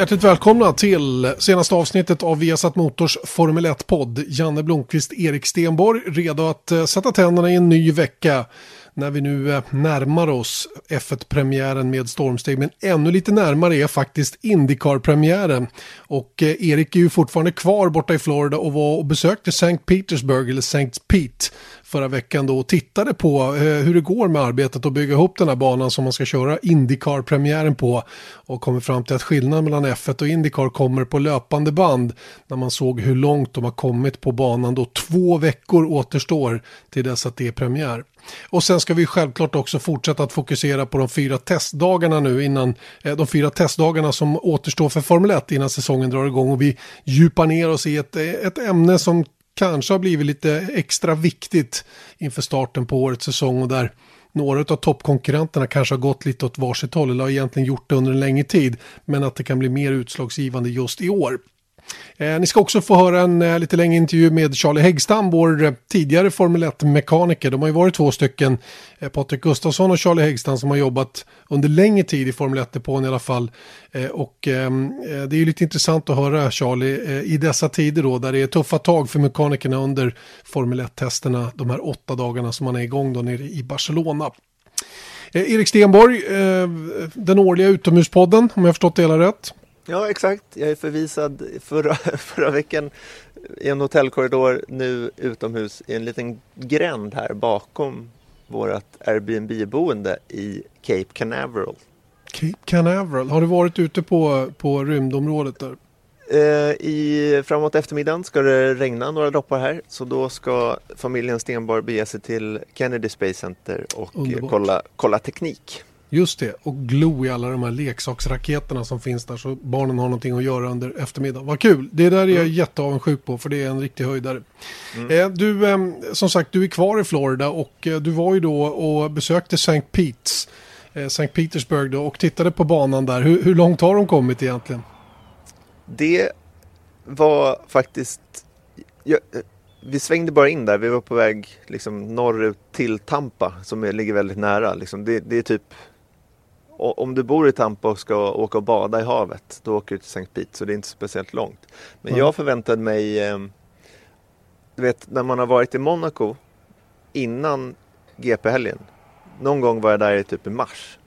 Hjärtligt välkomna till senaste avsnittet av Viasat Motors Formel 1-podd. Janne Blomqvist, Erik Stenborg, redo att eh, sätta tänderna i en ny vecka när vi nu eh, närmar oss F1-premiären med stormsteg. Men ännu lite närmare är faktiskt Indycar-premiären. Och eh, Erik är ju fortfarande kvar borta i Florida och var och besökte St. Petersburg, eller St. Pete, förra veckan då och tittade på eh, hur det går med arbetet att bygga ihop den här banan som man ska köra Indycar-premiären på och kommer fram till att skillnaden mellan F1 och Indycar kommer på löpande band när man såg hur långt de har kommit på banan då två veckor återstår till dess att det är premiär. Och sen ska vi självklart också fortsätta att fokusera på de fyra testdagarna nu innan eh, de fyra testdagarna som återstår för Formel 1 innan säsongen drar igång och vi djupar ner oss i ett, eh, ett ämne som kanske har blivit lite extra viktigt inför starten på årets säsong och där några av toppkonkurrenterna kanske har gått lite åt varsitt håll eller har egentligen gjort det under en längre tid men att det kan bli mer utslagsgivande just i år. Eh, ni ska också få höra en eh, lite längre intervju med Charlie Häggstam, vår eh, tidigare Formel 1-mekaniker. De har ju varit två stycken, eh, Patrik Gustafsson och Charlie Häggstam, som har jobbat under längre tid i Formel 1-depån i alla fall. Eh, och ehm, eh, det är ju lite intressant att höra Charlie eh, i dessa tider då, där det är tuffa tag för mekanikerna under Formel 1-testerna, de här åtta dagarna som man är igång då nere i Barcelona. Erik Stenborg, den årliga utomhuspodden, om jag förstått det hela rätt. Ja, exakt. Jag är förvisad förra, förra veckan i en hotellkorridor, nu utomhus i en liten gränd här bakom vårt Airbnb-boende i Cape Canaveral. Cape Canaveral, har du varit ute på, på rymdområdet där? Eh, I, framåt eftermiddagen ska det regna några droppar här så då ska familjen Stenborg bege sig till Kennedy Space Center och kolla, kolla teknik. Just det, och glo i alla de här leksaksraketerna som finns där så barnen har någonting att göra under eftermiddagen. Vad kul, det där är jag mm. jätteavundsjuk på för det är en riktig höjdare. Mm. Eh, du, eh, som sagt, du är kvar i Florida och eh, du var ju då och besökte St. Pete's, eh, St. Petersburg då och tittade på banan där. Hur, hur långt har de kommit egentligen? Det var faktiskt... Jag, vi svängde bara in där, vi var på väg liksom norrut till Tampa som ligger väldigt nära. Liksom det, det är typ om du bor i Tampa och ska åka och bada i havet, då åker du till St. Pete, så det är inte speciellt långt. Men mm. jag förväntade mig, eh, du vet när man har varit i Monaco innan GP-helgen. Någon gång var jag där i typ i mars.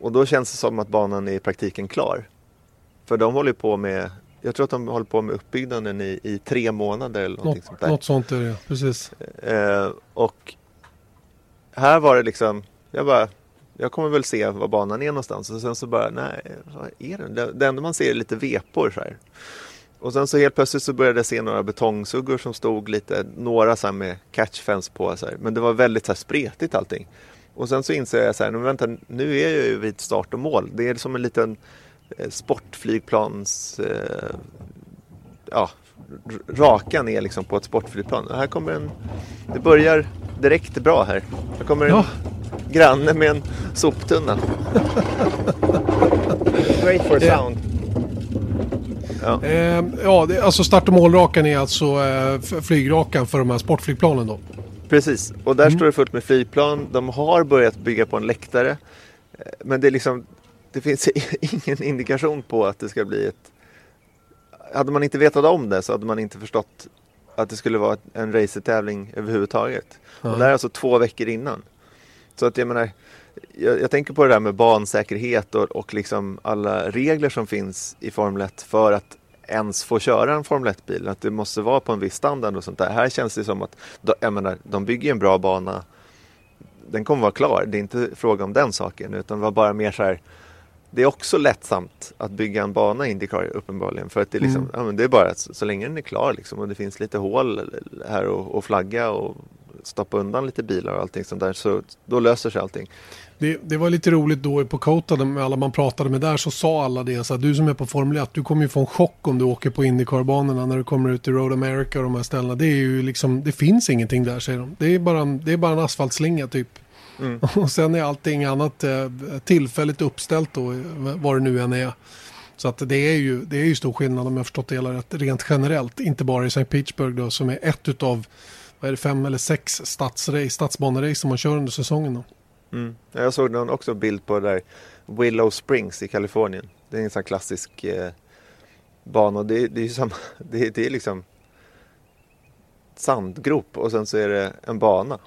Och då känns det som att banan är i praktiken klar. För de håller på med, jag tror att de håller på med uppbyggnaden i, i tre månader eller någonting något, sånt där. Något sånt är det, precis. Eh, och här var det liksom, jag bara, jag kommer väl se var banan är någonstans och sen så bara, nej, vad är den? Det, det enda man ser är lite vepor så här. Och sen så helt plötsligt så började jag se några betongsuggor som stod lite, några så här med catchfence på så här. Men det var väldigt så här spretigt allting. Och sen så inser jag så här, men vänta, nu är jag ju vid start och mål. Det är som en liten eh, sportflygplans, eh, ja, raka ner liksom på ett sportflygplan. Här kommer en, det börjar direkt bra här. Här kommer en ja. granne med en soptunna. Great for sound. Ja, eh, ja det, alltså start och målrakan är alltså eh, flygrakan för de här sportflygplanen då? Precis, och där mm. står det fullt med flygplan. De har börjat bygga på en läktare. Eh, men det, är liksom, det finns ingen indikation på att det ska bli ett hade man inte vetat om det så hade man inte förstått att det skulle vara en racertävling överhuvudtaget. Mm. Och det här är alltså två veckor innan. Så att jag menar, jag, jag tänker på det där med bansäkerhet och, och liksom alla regler som finns i Formel 1 för att ens få köra en Formel 1-bil. Att det måste vara på en viss standard och sånt där. Här känns det som att, jag menar, de bygger en bra bana. Den kommer vara klar. Det är inte fråga om den saken utan det var bara mer så här det är också lättsamt att bygga en bana i Indycar uppenbarligen. För att det är, liksom, mm. ja, men det är bara att så, så, länge den är klar liksom, och det finns lite hål här och, och flagga och stoppa undan lite bilar och allting sånt där så då löser sig allting. Det, det, var lite roligt då på Kota med alla man pratade med där så sa alla det. Så att du som är på Formel 1, du kommer ju få en chock om du åker på Indycar-banorna när du kommer ut i Road America och de här ställena. Det är ju liksom, det finns ingenting där säger de. Det är bara, det är bara en asfaltslinga typ. Mm. Och sen är allting annat eh, tillfälligt uppställt då, vad det nu än är. Så att det är ju, det är ju stor skillnad om jag förstått det hela rätt, rent generellt. Inte bara i St. Petersburg då, som är ett utav vad är det, fem eller sex stadsrace, stadsbanerace som man kör under säsongen. Då. Mm. Jag såg någon också bild på där Willow Springs i Kalifornien. Det är en sån klassisk eh, bana. Det, det är ju samma, det, det är liksom sandgrop och sen så är det en bana.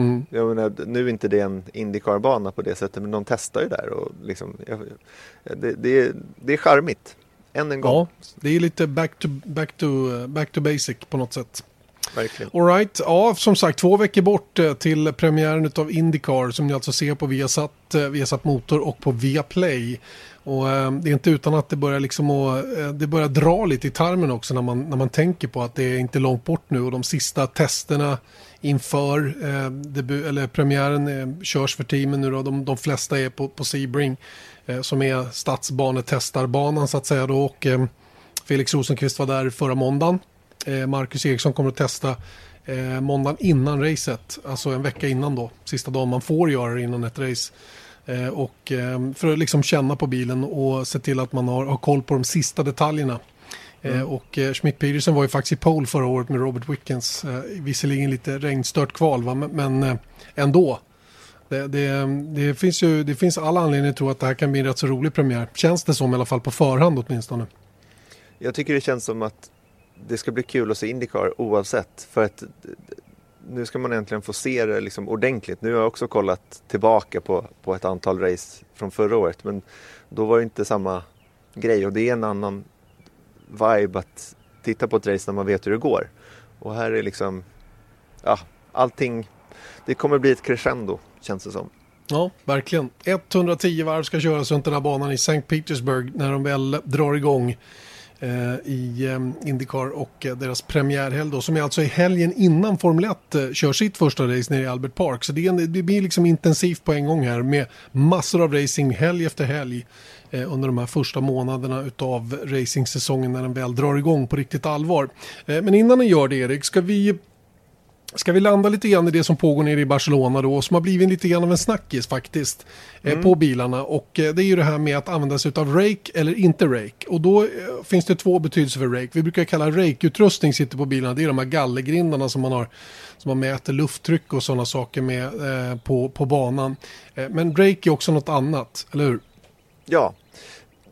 Mm. Jag menar, nu är inte det en Indycar-bana på det sättet men de testar ju där och liksom, det, det, det är charmigt. Än en gång. Ja, det är lite back to, back to, back to basic på något sätt. Verkligen. All right. Ja, som sagt, två veckor bort eh, till premiären av Indycar som ni alltså ser på Viasat, eh, Viasat Motor och på Viaplay. Och eh, det är inte utan att det börjar, liksom att, eh, det börjar dra lite i tarmen också när man, när man tänker på att det är inte långt bort nu och de sista testerna inför eh, debut, eller premiären eh, körs för teamen nu då. De, de flesta är på, på Sebring eh, som är stadsbanetestarbanan så att säga då och eh, Felix Rosenqvist var där förra måndagen. Eh, Marcus Eriksson kommer att testa eh, måndagen innan racet, alltså en vecka innan då, sista dagen man får göra det innan ett race. Eh, och eh, för att liksom känna på bilen och se till att man har, har koll på de sista detaljerna. Eh, mm. och eh, Schmidt Petersen var ju faktiskt i pole förra året med Robert Wickens. Eh, visserligen lite regnstört kval va? men, ändå. Det, det, det, finns ju det finns alla anledningar att tro att det här kan bli en rätt så rolig premiär. Känns det som i alla fall på förhand åtminstone. Jag tycker det känns som att det ska bli kul att se Indycar oavsett. För att nu ska man äntligen få se det liksom ordentligt. Nu har jag också kollat tillbaka på, på ett antal race från förra året. Men då var det inte samma grej och det är en annan vibe att titta på ett race när man vet hur det går. Och här är liksom, ja, allting, det kommer bli ett crescendo känns det som. Ja, verkligen. 110 varv ska köras runt den här banan i St. Petersburg när de väl drar igång eh, i eh, Indycar och eh, deras premiärhelg då, som är alltså i helgen innan Formel 1 eh, kör sitt första race nere i Albert Park. Så det, är, det blir liksom intensivt på en gång här med massor av racing helg efter helg under de här första månaderna utav racingsäsongen när den väl drar igång på riktigt allvar. Eh, men innan den gör det Erik, ska vi Ska vi landa lite grann i det som pågår nere i Barcelona då, som har blivit lite grann av en snackis faktiskt eh, mm. på bilarna. Och eh, det är ju det här med att använda sig av rake eller inte rake. Och då eh, finns det två betydelser för rake. Vi brukar kalla rake-utrustning sitter på bilarna, det är de här gallergrindarna som man har som man mäter lufttryck och sådana saker med eh, på, på banan. Eh, men rake är också något annat, eller hur? Ja,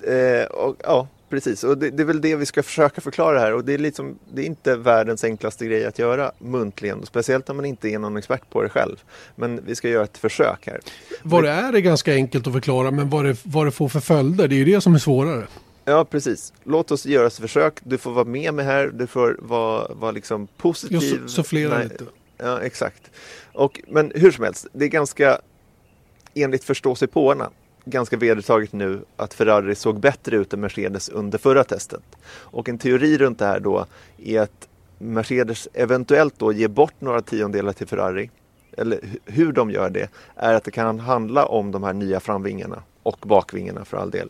eh, och, ja Precis, och det, det, är väl det vi ska försöka förklara här och det är, liksom, det är inte världens enklaste grej att göra muntligen, speciellt när man inte är någon expert på det själv. Men vi ska göra ett försök här. Vad det är är ganska enkelt att förklara, men vad det, vad det får för följder, det är ju det som är svårare. Ja, precis. Låt oss göra ett försök. Du får vara med mig här, du får vara, vara liksom positiv. Jag sufflera lite. Ja, exakt. Och, men hur som helst, det är ganska enligt förståsigpåarna ganska vedertaget nu att Ferrari såg bättre ut än Mercedes under förra testet. Och en teori runt det här då är att Mercedes eventuellt då ger bort några tiondelar till Ferrari, eller hur de gör det, är att det kan handla om de här nya framvingarna och bakvingarna för all del.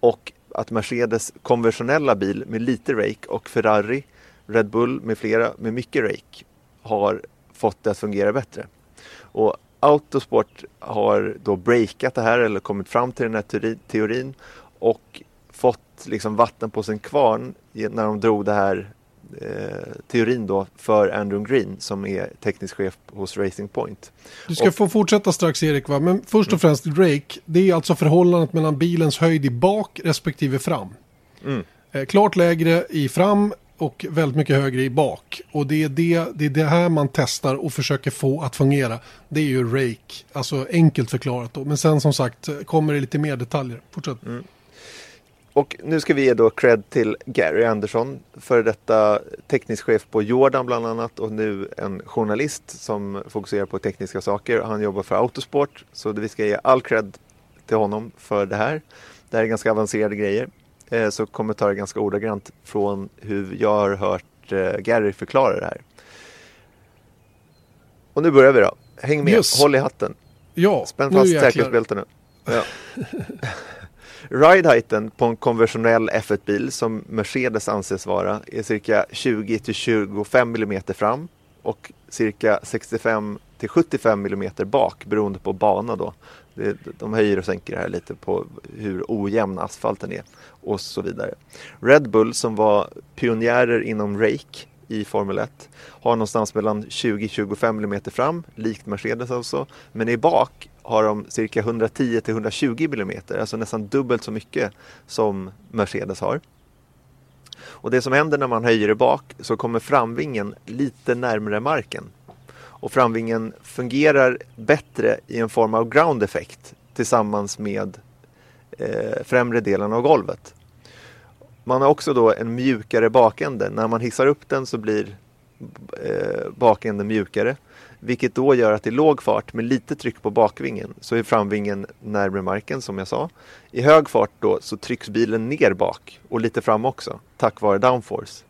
Och att Mercedes konventionella bil med lite rake och Ferrari, Red Bull med flera med mycket rake har fått det att fungera bättre. Och Autosport har då breakat det här eller kommit fram till den här teorin och fått liksom vatten på sin kvarn när de drog det här eh, teorin då för Andrew Green som är teknisk chef hos Racing Point. Du ska och, få fortsätta strax Erik va? men först och mm. främst Drake, det är alltså förhållandet mellan bilens höjd i bak respektive fram. Mm. Eh, klart lägre i fram och väldigt mycket högre i bak. Och det är det, det är det här man testar och försöker få att fungera. Det är ju rake, alltså enkelt förklarat då. Men sen som sagt kommer det lite mer detaljer. Fortsätt. Mm. Och nu ska vi ge då cred till Gary Andersson, före detta teknisk chef på Jordan bland annat och nu en journalist som fokuserar på tekniska saker. Han jobbar för Autosport, så vi ska ge all cred till honom för det här. Det här är ganska avancerade grejer. Eh, så kommer ta det ganska ordagrant från hur jag har hört eh, Gary förklara det här. Och nu börjar vi då. Häng med, Yes. håll i hatten. Ja, Spänn fast säkerhetsbältena. Ja. Ride-heighten på en konventionell F1-bil som Mercedes anses vara är cirka 20-25 mm fram och cirka 65-75 mm bak beroende på bana då. Det, de höjer och sänker det här lite på hur ojämn asfalten är och så vidare. Red Bull som var pionjärer inom rake i Formel 1 har någonstans mellan 20-25 mm fram, likt Mercedes alltså. Men i bak har de cirka 110-120 mm, alltså nästan dubbelt så mycket som Mercedes har. Och det som händer när man höjer i bak så kommer framvingen lite närmare marken. Och framvingen fungerar bättre i en form av ground effect tillsammans med eh, främre delen av golvet. Man har också då en mjukare bakände. När man hissar upp den så blir eh, bakänden mjukare. Vilket då gör att i låg fart med lite tryck på bakvingen så är framvingen närmare marken som jag sa. I hög fart då så trycks bilen ner bak och lite fram också tack vare downforce.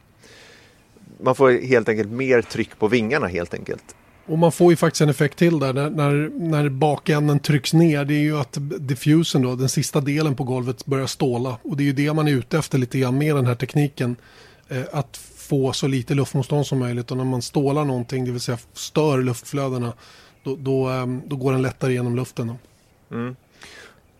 Man får helt enkelt mer tryck på vingarna helt enkelt. Och man får ju faktiskt en effekt till där när, när, när bakänden trycks ner. Det är ju att diffusen då, den sista delen på golvet börjar ståla. Och det är ju det man är ute efter lite grann med den här tekniken. Eh, att få så lite luftmotstånd som möjligt. Och när man stålar någonting, det vill säga stör luftflödena, då, då, eh, då går den lättare genom luften. Då. Mm.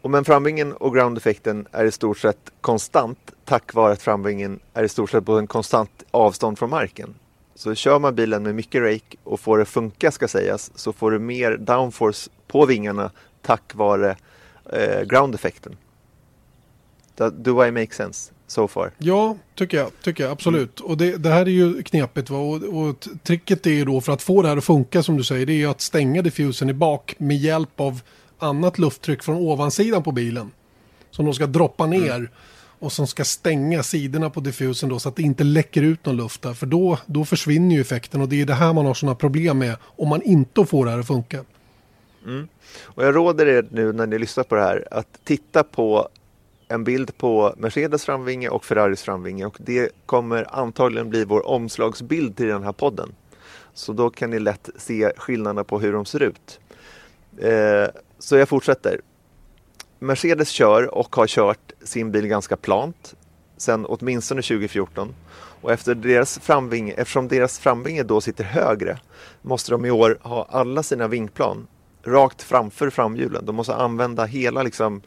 Och men framvingen och ground-effekten är i stort sett konstant tack vare att framvingen är i stort sett på en konstant avstånd från marken. Så kör man bilen med mycket rake och får det funka ska sägas så får du mer downforce på vingarna tack vare eh, ground-effekten. Do, I make sense so far? Ja, tycker jag. Tycker jag absolut. Och det, det här är ju knepigt. Va? Och, och tricket är ju då för att få det här att funka som du säger. Det är ju att stänga diffusen i bak med hjälp av annat lufttryck från ovansidan på bilen. Som de ska droppa ner. Och som ska stänga sidorna på diffusen då så att det inte läcker ut någon luft där. För då, då försvinner ju effekten och det är det här man har sådana problem med. Om man inte får det här att funka. Mm. Och jag råder er nu när ni lyssnar på det här att titta på en bild på Mercedes framvinge och Ferraris framvinge och det kommer antagligen bli vår omslagsbild till den här podden. Så då kan ni lätt se skillnaderna på hur de ser ut. Eh, så jag fortsätter. Mercedes kör och har kört sin bil ganska plant sedan åtminstone 2014. Och efter deras framvinge, eftersom deras framvinge då sitter högre måste de i år ha alla sina vingplan rakt framför framhjulen. De måste använda hela liksom,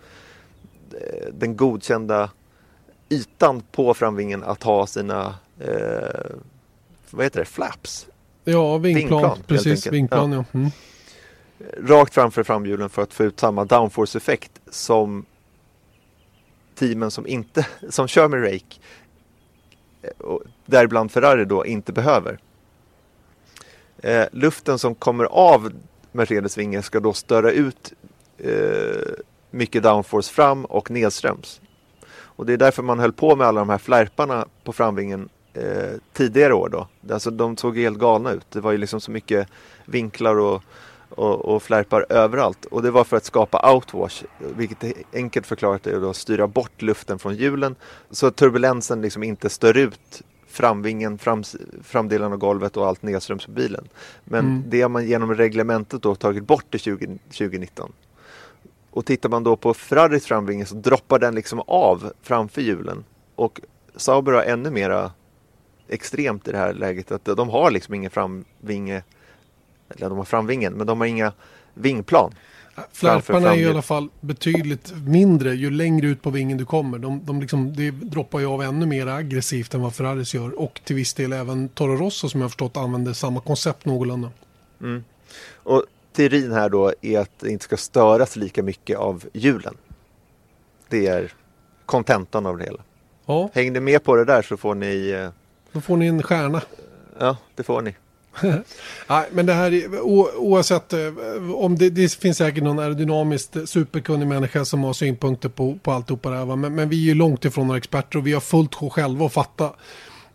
eh, den godkända ytan på framvingen att ha sina eh, vad heter det, flaps Ja, vingplan. Vingplan, precis, vingplan ja. Mm rakt framför framhjulen för att få ut samma downforce-effekt som teamen som inte som kör med rake eh, och däribland Ferrari då inte behöver. Eh, luften som kommer av Mercedes vinge ska då störa ut eh, mycket downforce fram och nedströms. Och det är därför man höll på med alla de här flärparna på framvingen eh, tidigare år då. Alltså de såg helt galna ut. Det var ju liksom så mycket vinklar och, och, och flärpar överallt. Och det var för att skapa outwash, vilket är enkelt förklarat är att styra bort luften från hjulen så att turbulensen liksom inte stör ut framvingen, frams, framdelen av golvet och allt nedströms på bilen. Men Mm. det har man genom reglementet då tagit bort till 20, 2019. Och tittar man då på Ferraris framvinge så droppar den liksom av framför hjulen. Och Sauber har ännu mera extremt i det här läget att de har liksom ingen framvinge, eller de har framvingen, men de har inga vingplan. Flärparna är ju i alla fall betydligt mindre ju längre ut på vingen du kommer. De, de liksom, det droppar ju av ännu mer aggressivt än vad Ferraris gör. Och till viss del även Toro Rosso som jag förstått använder samma koncept någorlunda. Och teorin här då är att det inte ska störas lika mycket av hjulen. Det är kontentan av det hela. Ja, Häng ni med på det där så får ni, eh, då får ni en stjärna. ja det får ni. Nej, men det här är o, oavsett eh, om det, det finns säkert någon aerodynamiskt superkunnig människa som har synpunkter på, på alltihopa det här. Men, men vi är ju långt ifrån några experter och vi har fullt sjå själva att fatta.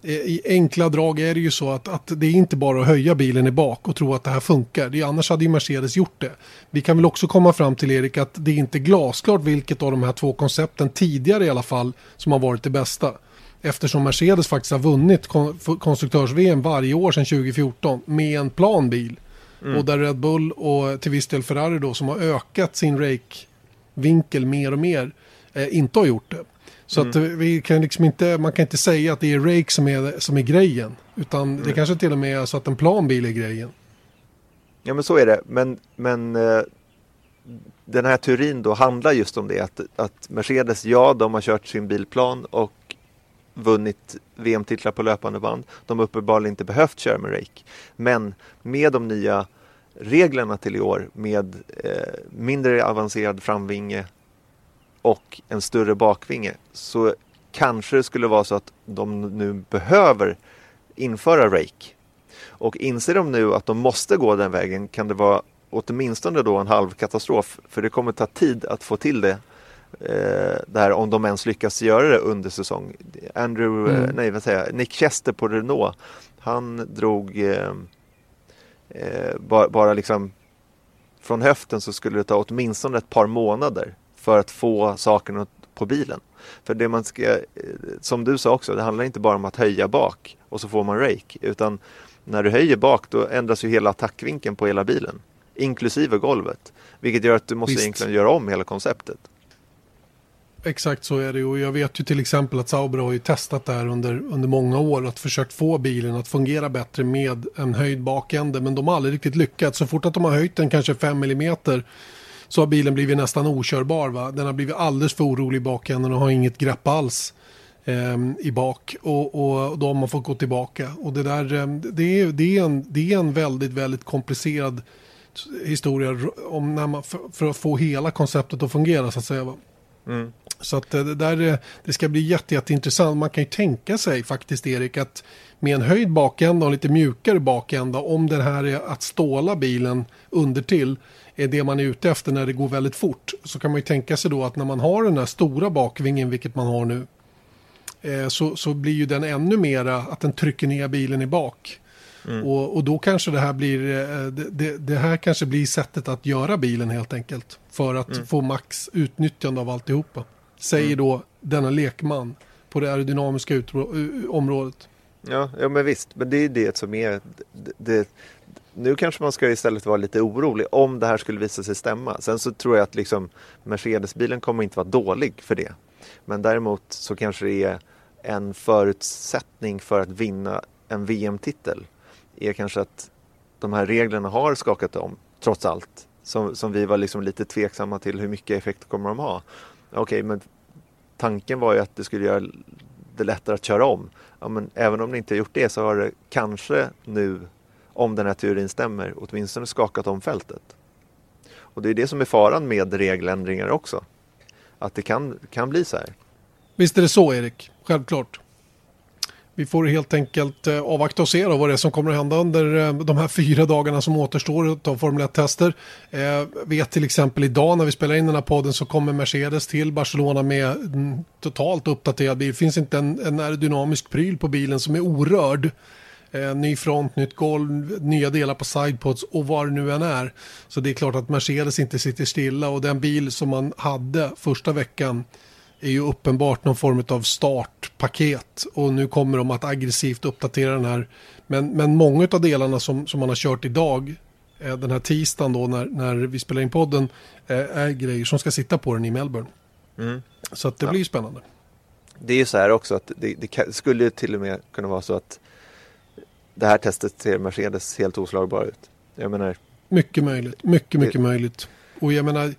I enkla drag är det ju så att, att det är inte bara att höja bilen i bak och tro att det här funkar. Det är, annars hade ju Mercedes gjort det. Vi kan väl också komma fram till Erik att det är inte glasklart vilket av de här två koncepten tidigare i alla fall som har varit det bästa. Eftersom Mercedes faktiskt har vunnit kon- konstruktörs-VM varje år sedan 2014 med en plan bil. Mm. Och där Red Bull och till viss del Ferrari då som har ökat sin rake-vinkel mer och mer eh, inte har gjort det. Så mm. att vi kan liksom inte, man kan inte säga att det är rake som är, som är grejen. Utan mm. det kanske till och med är så att en plan bil är grejen. Ja men så är det. Men, men eh, den här teorin då handlar just om det. Att, att Mercedes, ja de har kört sin bilplan och vunnit VM-titlar på löpande band. De har uppenbarligen inte behövt köra med rake. Men med de nya reglerna till i år med eh, mindre avancerad framvinge och en större bakvinge så kanske det skulle vara så att de nu behöver införa rake. Och inser de nu att de måste gå den vägen kan det vara åtminstone då en halv katastrof för det kommer ta tid att få till det eh, där om de ens lyckas göra det under säsong. Andrew, eh, mm. nej vad säger jag, Nick Chester på Renault, han drog eh, eh, bara, bara liksom från höften så skulle det ta åtminstone ett par månader för att få sakerna på bilen. För det man ska, eh, som du sa också, det handlar inte bara om att höja bak och så får man rake, utan när du höjer bak då ändras ju hela attackvinkeln på hela bilen, inklusive golvet. Vilket gör att du måste Visst. egentligen göra om hela konceptet. Exakt så är det och jag vet ju till exempel att Sauber har ju testat det här under, under många år att försökt få bilen att fungera bättre med en höjd bakände men de har aldrig riktigt lyckats. Så fort att de har höjt den kanske 5 mm så har bilen blivit nästan okörbar. Va? Den har blivit alldeles för orolig i bakänden och har inget grepp alls eh, i bak. Och, och då har man fått gå tillbaka. Och det, där, ehm, det, är, det, är en, det är en väldigt, väldigt komplicerad historia om när man, för, för att få hela konceptet att fungera så att säga. Mm. Så att det, där, det ska bli jätte, jätteintressant. Man kan ju tänka sig faktiskt Erik att med en höjd bakända och lite mjukare bakända om det här är att ståla bilen under till är det man är ute efter när det går väldigt fort så kan man ju tänka sig då att när man har den här stora bakvingen vilket man har nu eh, så, så blir ju den ännu mera att den trycker ner bilen i bak. Mm. Och, och då kanske det här blir eh, det, det, här kanske blir sättet att göra bilen helt enkelt för att mm. få max utnyttjande av alltihopa. Säger mm. då denna lekman på det aerodynamiska området. Ja, ja, men visst, men det är det som är det, nu kanske man ska istället vara lite orolig om det här skulle visa sig stämma. Sen så tror jag att liksom Mercedesbilen kommer inte vara dålig för det. Men däremot så kanske det är en förutsättning för att vinna en VM-titel är kanske att de här reglerna har skakat om, trots allt. Som, som vi var liksom lite tveksamma till hur mycket effekt kommer de ha. Okej, okay, men tanken var ju att det skulle göra det lättare att köra om. Ja, men även om det inte har gjort det så har det kanske nu om den här teorin stämmer, åtminstone skakat om fältet. Och det är det som är faran med regeländringar också. Att det kan, kan bli så här. Visst är det så Erik, självklart. Vi får helt enkelt eh, avvakta och se då vad det är som kommer att hända under eh, de här fyra dagarna som återstår av Formel 1-tester. Eh, vet till exempel idag när vi spelar in den här podden så kommer Mercedes till Barcelona med en totalt uppdaterad bil. Det finns inte en, en aerodynamisk pryl på bilen som är orörd. Eh, ny front, nytt golv, nya delar på sidepods och vad det nu än är. Så det är klart att Mercedes inte sitter stilla och den bil som man hade första veckan är ju uppenbart någon form av startpaket och nu kommer de att aggressivt uppdatera den här. Men, men många av delarna som, som man har kört idag, eh, den här tisdagen då när, när vi spelar in podden, eh, är grejer som ska sitta på den i Melbourne. Mm. Så att det ja. blir spännande. Det är ju så här också att det, det skulle till och med kunna vara så att det här testet ser Mercedes helt oslagbar ut. Jag menar... Mycket möjligt, mycket, mycket det... möjligt. Och jag menar,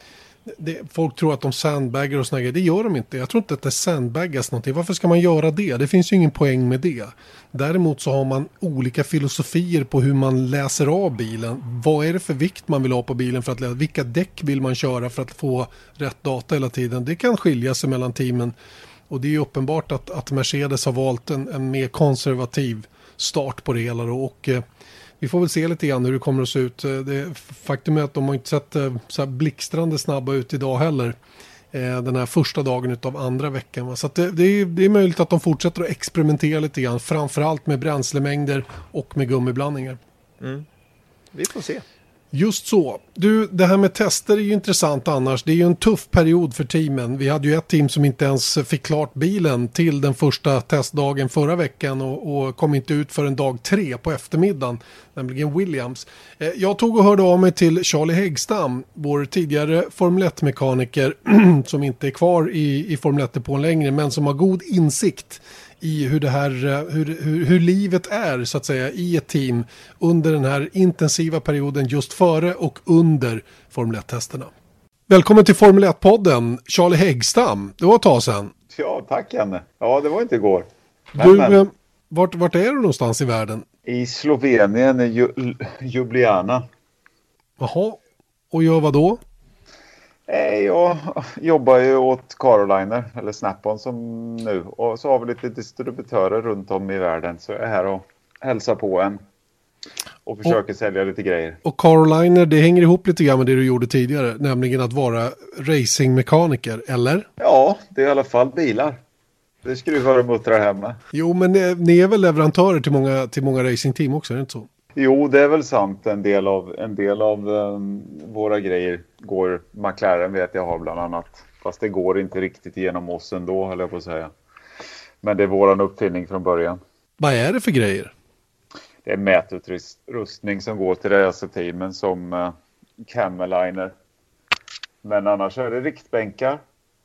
det, folk tror att de sandbaggar och sådana grejer. Det gör de inte. Jag tror inte att det sandbaggas någonting. Varför ska man göra det? Det finns ju ingen poäng med det. Däremot så har man olika filosofier på hur man läser av bilen. Vad är det för vikt man vill ha på bilen för att läsa? Vilka däck vill man köra för att få rätt data hela tiden? Det kan skilja sig mellan teamen. Och det är uppenbart att, att Mercedes har valt en, en mer konservativ start på det hela då. Och, eh, vi får väl se lite grann hur det kommer att se ut. Eh, det, faktum är att de har inte sett eh, så här blixtrande snabba ut idag heller. Eh, den här första dagen av andra veckan. Så det, det, är, det är möjligt att de fortsätter att experimentera lite grann. Framförallt med bränslemängder och med gummiblandningar. Mm. Vi får se. Just så. Du, det här med tester är ju intressant annars. Det är ju en tuff period för teamen. Vi hade ju ett team som inte ens fick klart bilen till den första testdagen förra veckan och, och kom inte ut förrän dag tre på eftermiddagen, nämligen Williams. Eh, jag tog och hörde av mig till Charlie Häggstam, vår tidigare Formel 1-mekaniker som inte är kvar i, i Formel 1-depån längre, men som har god insikt i hur, det här, eh, hur, hur, hur, livet är så att säga i ett team under den här intensiva perioden just före och under Formel 1-testerna. Välkommen till Formel 1-podden, Charlie Häggstam. Det var ett tag sedan. Ja, tack Janne. Ja, det var inte igår. Du, men... Eh, vart, vart är du någonstans i världen? I Slovenien, i Ljubljana. Jaha, och gör vad då? Eh, jag jobbar ju åt Caroliner, eller Snap-on som nu. Och så har vi lite distributörer runt om i världen. Så jag är här och hälsar på en. Och försöker och, sälja lite grejer. Och Caroliner, det hänger ihop lite grann med det du gjorde tidigare. Nämligen att vara racingmekaniker, eller? Ja, det är i alla fall bilar. Det skruvar och muttrar hemma. Jo, men ni är väl leverantörer till många, till många racingteam också, är det inte så? Jo, det är väl sant. En del av, en del av um, våra grejer går McLaren vet jag har bland annat. Fast det går inte riktigt genom oss ändå, höll jag på att säga. Men det är våran uppfinning från början. Vad är det för grejer? Det är mätutrustning som går till racerteamen som uh, Cameliner. Men annars är det riktbänkar,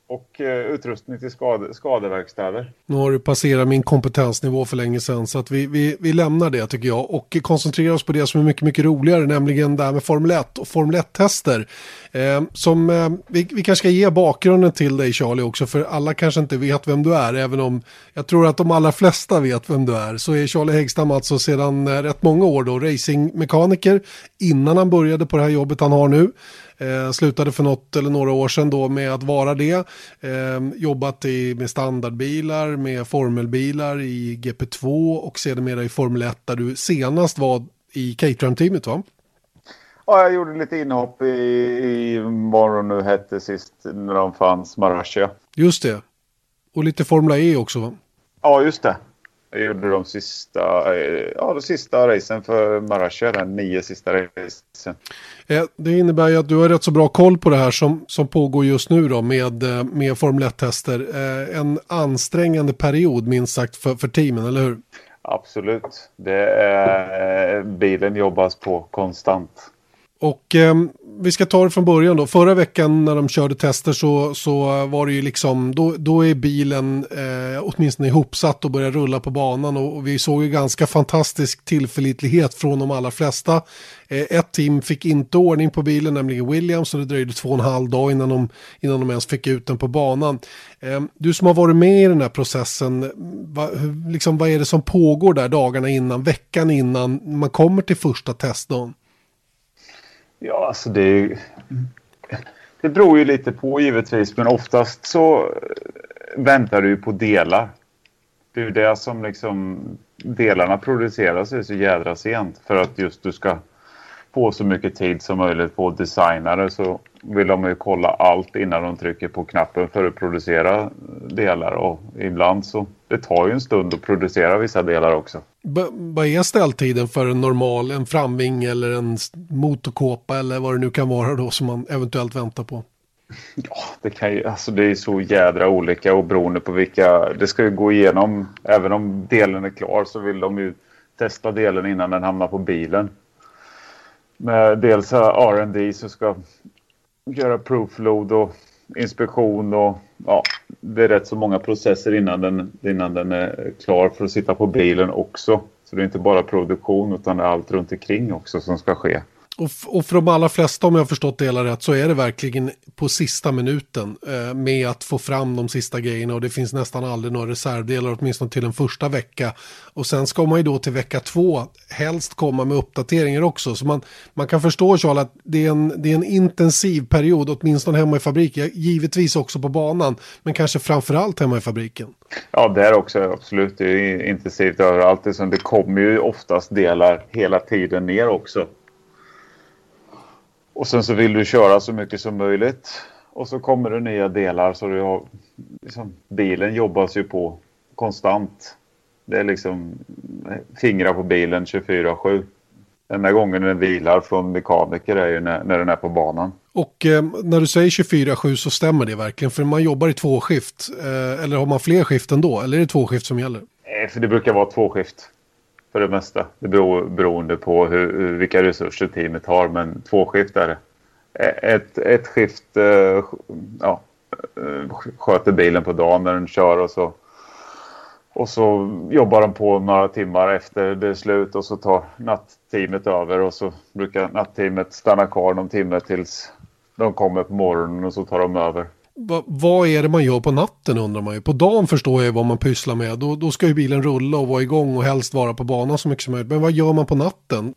och eh, utrustning till skade, skadeverkstäder. Nu har du passerat min kompetensnivå för länge sedan så att vi, vi, vi lämnar det tycker jag och koncentrerar oss på det som är mycket, mycket roligare, nämligen det här med Formel 1 och Formel 1-tester. Eh, som, eh, vi, vi kanske ska ge bakgrunden till dig Charlie också, för alla kanske inte vet vem du är, även om jag tror att de allra flesta vet vem du är. Så är Charlie Häggstam alltså sedan eh, rätt många år då racingmekaniker innan han började på det här jobbet han har nu. Eh, slutade för något eller några år sedan då med att vara det. Eh, jobbat i, med standardbilar, med formelbilar i GP2 och sedermera i Formel 1 där du senast var i Caterham-teamet va? Ja, jag gjorde lite inhopp i, i vad de nu hette sist när de fanns, Marassia. Just det. Och lite Formula E också va? Ja, just det. Jag gjorde de sista, eh, ja, de sista racen för Marassia, den nio sista racen. Eh, det innebär ju att du har rätt så bra koll på det här som, som pågår just nu då med, eh, med Formel 1-tester. En ansträngande period minst sagt för, för teamen, eller hur? Absolut. Det är, bilen jobbas på konstant. Och eh, vi ska ta det från början då. Förra veckan när de körde tester så, så var det ju liksom, då, då är bilen eh, åtminstone ihopsatt och börjar rulla på banan. Och, och, vi såg ju ganska fantastisk tillförlitlighet från de allra flesta. Eh, ett team fick inte ordning på bilen, nämligen Williams, och det dröjde två och en halv dag innan de, innan de ens fick ut den på banan. Eh, du som har varit med i den här processen, va, liksom, vad är det som pågår där dagarna innan, veckan innan man kommer till första testdagen? Ja, alltså det, det beror ju lite på givetvis, men oftast så eh, väntar du på delar. Det är ju det som liksom delarna produceras så jädra sent för att just du ska få så mycket tid som möjligt på designare så vill de ju kolla allt innan de trycker på knappen för att producera delar och ibland så det tar ju en stund att producera vissa delar också. Vad är ställtiden för en normal, en framving eller en motorkåpa eller vad det nu kan vara då som man eventuellt väntar på? Ja, det kan ju, alltså det är så jädra olika och beroende på vilka, det ska ju gå igenom, även om delen är klar så vill de ju testa delen innan den hamnar på bilen. Med dels R&D som ska göra proofload och inspektion och ja, det är rätt så många processer innan den, innan den är klar för att sitta på bilen också. Så det är inte bara produktion utan det är allt runt omkring också som ska ske. Och, och för de allra flesta, om jag har förstått det hela rätt, så är det verkligen på sista minuten eh, med att få fram de sista grejerna och det finns nästan aldrig några reservdelar, åtminstone till en första vecka. Och sen ska man ju då till vecka två helst komma med uppdateringar också. Så man, man kan förstå, Charles, att det är, en, det är en intensiv period, åtminstone hemma i fabriken, givetvis också på banan, men kanske framförallt hemma i fabriken. Ja, det är också absolut. Det är intensivt överallt. Det kommer ju oftast delar hela tiden ner också. Och sen så vill du köra så mycket som möjligt. Och så kommer det nya delar så du har, liksom, bilen jobbas ju på konstant. Det är liksom fingrar på bilen 24-7. enda gången den vilar från mekaniker är ju när, när den är på banan. Och eh, när du säger 24-7 så stämmer det verkligen. För man jobbar i två skift. Eh, eller har man fler skift ändå? Eller är det två skift som gäller? Eh, för det brukar vara två skift. För det mesta. Det beror beroende på hur, vilka resurser teamet har. Men två skift är det. Ett, ett skift eh, ja, eh, sköter bilen på dagen när den kör och så och så jobbar de på några timmar efter det är slut och så tar nattteamet över och så brukar nattteamet stanna kvar någon timme tills de kommer på morgonen och så tar de över. Va, vad är det man gör på natten undrar man ju. På dagen förstår jag vad man pysslar med. Då, då ska ju bilen rulla och vara igång och helst vara på banan så mycket som möjligt. Men vad gör man på natten?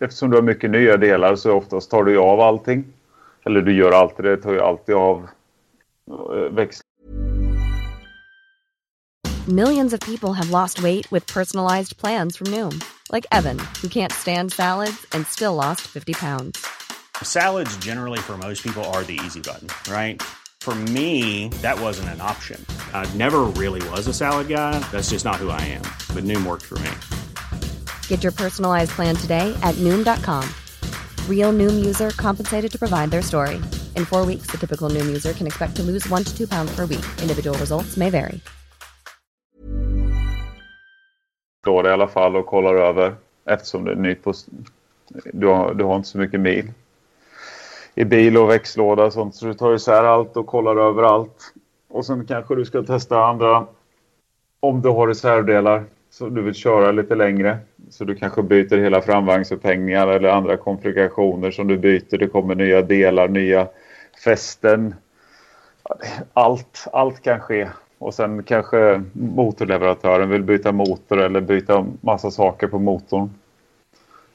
Eftersom du har mycket nya delar så oftast tar du av allting. Eller du gör alltid det, tar ju alltid av eh, växlar Millions of people have lost weight with personalized plans from Noom. Like Evan, who can't stand salads and still lost 50 pounds. Salads generally for most people are the easy button, right? For me, that wasn't an option. I never really was a salad guy. That's just not who I am. But Noom worked for me. Get your personalized plan today at Noom.com. Real Noom user compensated to provide their story. In four weeks, the typical Noom user can expect to lose one to two pounds per week. Individual results may vary. står det i alla fall och kollar över eftersom det är nytt på... Du har, du har inte så mycket mil i bil och växellåda och sånt så du tar isär allt och kollar över allt. Och sen kanske du ska testa andra om du har reservdelar som du vill köra lite längre. Så du kanske byter hela framvagnsupphängningar eller andra konfigurationer som du byter. Det kommer nya delar, nya fästen. Allt, allt kan ske och sen kanske motorleverantören vill byta motor eller byta massa saker på motorn.